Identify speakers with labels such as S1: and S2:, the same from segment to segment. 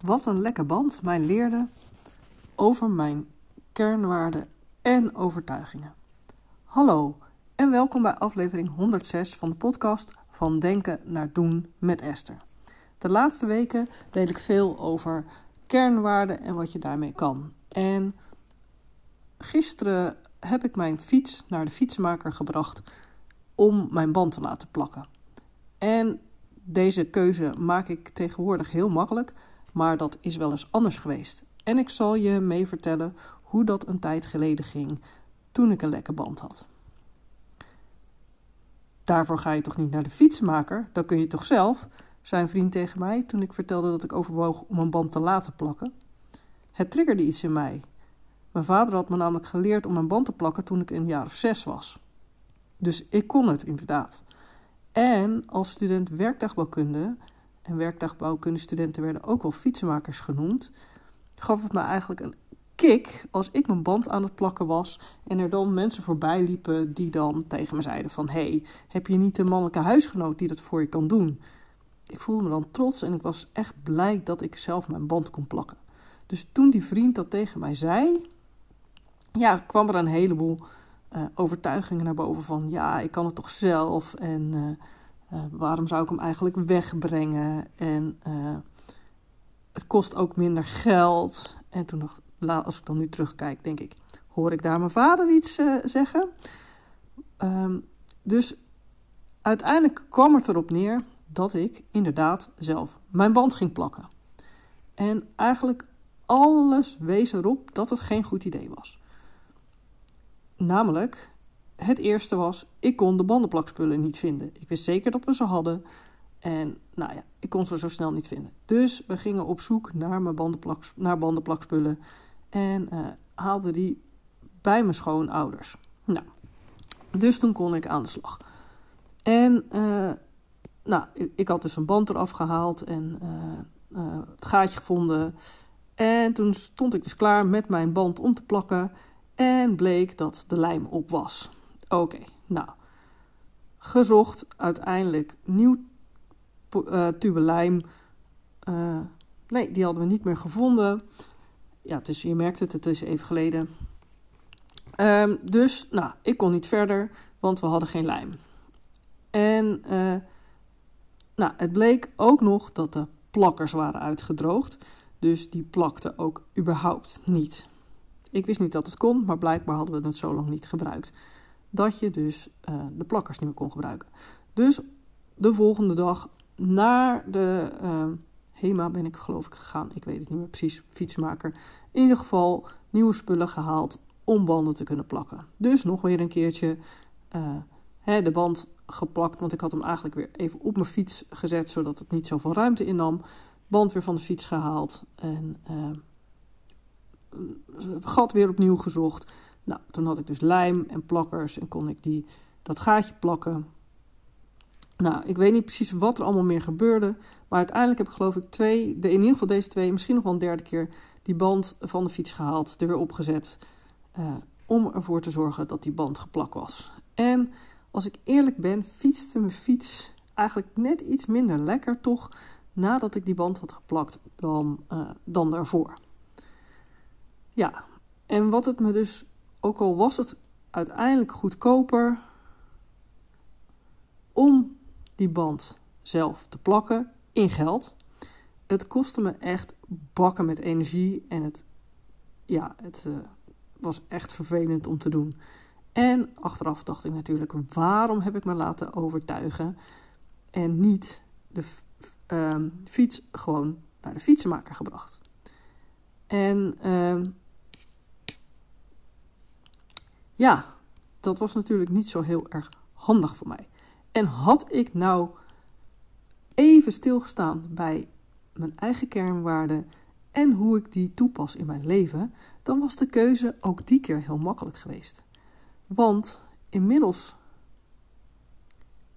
S1: wat een lekker band mij leerde over mijn kernwaarden en overtuigingen. Hallo en welkom bij aflevering 106 van de podcast Van Denken naar Doen met Esther. De laatste weken deel ik veel over kernwaarden en wat je daarmee kan. En gisteren heb ik mijn fiets naar de fietsenmaker gebracht om mijn band te laten plakken. En deze keuze maak ik tegenwoordig heel makkelijk, maar dat is wel eens anders geweest. En ik zal je mee vertellen hoe dat een tijd geleden ging toen ik een lekke band had. Daarvoor ga je toch niet naar de fietsenmaker? Dat kun je toch zelf? zei een vriend tegen mij toen ik vertelde dat ik overwoog om een band te laten plakken. Het triggerde iets in mij. Mijn vader had me namelijk geleerd om een band te plakken toen ik een jaar of zes was. Dus ik kon het inderdaad. En als student werkdagbouwkunde, en werkdagbouwkunde-studenten werden ook wel fietsenmakers genoemd, gaf het me eigenlijk een kick als ik mijn band aan het plakken was en er dan mensen voorbij liepen die dan tegen me zeiden van hey, heb je niet een mannelijke huisgenoot die dat voor je kan doen? Ik voelde me dan trots en ik was echt blij dat ik zelf mijn band kon plakken. Dus toen die vriend dat tegen mij zei, ja, kwam er een heleboel uh, overtuigingen naar boven van ja, ik kan het toch zelf en uh, uh, waarom zou ik hem eigenlijk wegbrengen en het kost ook minder geld. En toen nog, als ik dan nu terugkijk, denk ik, hoor ik daar mijn vader iets zeggen? Um, dus uiteindelijk kwam het erop neer dat ik inderdaad zelf mijn band ging plakken. En eigenlijk alles wees erop dat het geen goed idee was. Namelijk, het eerste was, ik kon de bandenplakspullen niet vinden. Ik wist zeker dat we ze hadden. En nou ja, ik kon ze zo snel niet vinden. Dus we gingen op zoek naar, mijn naar bandenplakspullen. En uh, haalden die bij mijn schoonouders. Nou, dus toen kon ik aan de slag. En uh, nou, ik, had dus een band eraf gehaald en uh, het gaatje gevonden. En toen stond ik dus klaar met mijn band om te plakken. En bleek dat de lijm op was. Oké, nou. Gezocht, uiteindelijk nieuw uh, tube lijm. Uh, nee, die hadden we niet meer gevonden. Ja, het je merkt het, het is even geleden. Um, dus, nou, ik kon niet verder, want we hadden geen lijm. En, uh, nou, het bleek ook nog dat de plakkers waren uitgedroogd. Dus die plakte ook überhaupt niet. Ik wist niet dat het kon, maar blijkbaar hadden we het zo lang niet gebruikt. Dat je dus uh, de plakkers niet meer kon gebruiken. Dus de volgende dag naar de uh, HEMA ben ik geloof ik gegaan. Ik weet het niet meer precies, fietsmaker. In ieder geval nieuwe spullen gehaald om banden te kunnen plakken. Dus nog weer een keertje uh, hè, de band geplakt. Want ik had hem eigenlijk weer even op mijn fiets gezet, zodat het niet zoveel ruimte innam. Band weer van de fiets gehaald en gat weer opnieuw gezocht. Nou, toen had ik dus lijm en plakkers en kon ik die, dat gaatje plakken. Nou, ik weet niet precies wat er allemaal meer gebeurde. Maar uiteindelijk heb ik geloof ik twee, de, in ieder geval deze twee, misschien nog wel een derde keer, die band van de fiets gehaald, er weer opgezet. Uh, om ervoor te zorgen dat die band geplakt was. En als ik eerlijk ben, fietste mijn fiets eigenlijk net iets minder lekker toch nadat ik die band had geplakt dan, uh, dan daarvoor. Ja, en wat het me dus, ook al was het uiteindelijk goedkoper om die band zelf te plakken in geld. Het kostte me echt bakken met energie en het, ja, het uh, was echt vervelend om te doen. En achteraf dacht ik natuurlijk, waarom heb ik me laten overtuigen en niet de uh, fiets gewoon naar de fietsenmaker gebracht. En uh, ja, dat was natuurlijk niet zo heel erg handig voor mij. En had ik nou even stilgestaan bij mijn eigen kernwaarden en hoe ik die toepas in mijn leven, dan was de keuze ook die keer heel makkelijk geweest. Want inmiddels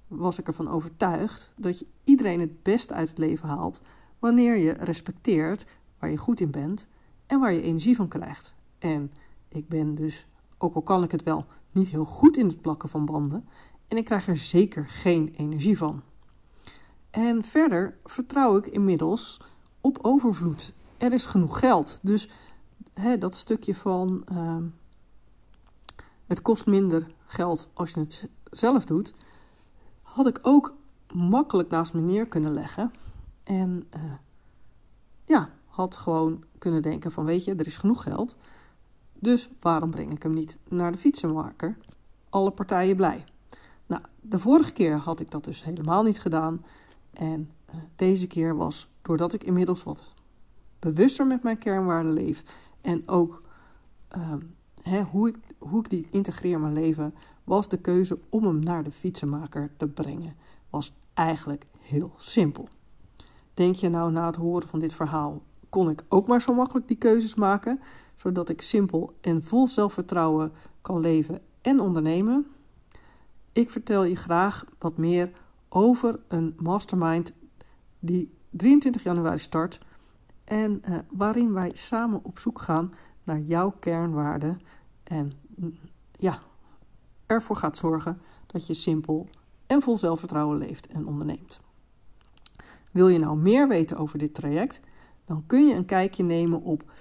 S1: was ik ervan overtuigd dat je iedereen het beste uit het leven haalt wanneer je respecteert waar je goed in bent en waar je energie van krijgt. En ik ben dus ook al kan ik het wel, niet heel goed in het plakken van banden en ik krijg er zeker geen energie van. En verder vertrouw ik inmiddels op overvloed. Er is genoeg geld. Dus hè, dat stukje van ehm, het kost minder geld als je het zelf doet, had ik ook makkelijk naast me neer kunnen leggen. En uh, ja, had gewoon kunnen denken van weet je, er is genoeg geld. Dus waarom breng ik hem niet naar de fietsenmaker? Alle partijen blij. Nou, de vorige keer had ik dat dus helemaal niet gedaan. En uh, deze keer was doordat ik inmiddels wat bewuster met mijn kernwaarden leef. En ook hè, hoe, ik, hoe ik die integreer in mijn leven. Was de keuze om hem naar de fietsenmaker te brengen. Was eigenlijk heel simpel. Denk je nou na het horen van dit verhaal, kon ik ook maar zo makkelijk die keuzes maken, zodat ik simpel en vol zelfvertrouwen kan leven en ondernemen? Ik vertel je graag wat meer over een mastermind die 23 januari start en uh, waarin wij samen op zoek gaan naar jouw kernwaarden en mm, ja, ervoor gaat zorgen dat je simpel en vol zelfvertrouwen leeft en onderneemt. Wil je nou meer weten over dit traject? Dan kun je een kijkje nemen op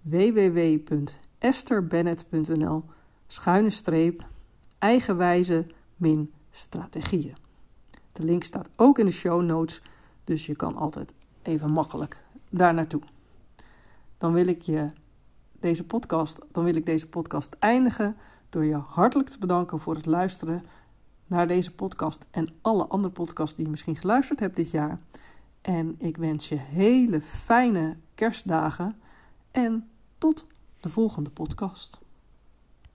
S1: www.esterbennett.nl schuine streep eigenwijze min strategieën. De link staat ook in de show notes, dus je kan altijd even makkelijk daar naartoe. Dan wil ik je deze podcast, dan wil ik deze podcast eindigen door je hartelijk te bedanken voor het luisteren naar deze podcast en alle andere podcasts die je misschien geluisterd hebt dit jaar. En ik wens je hele fijne kerstdagen en tot de volgende podcast.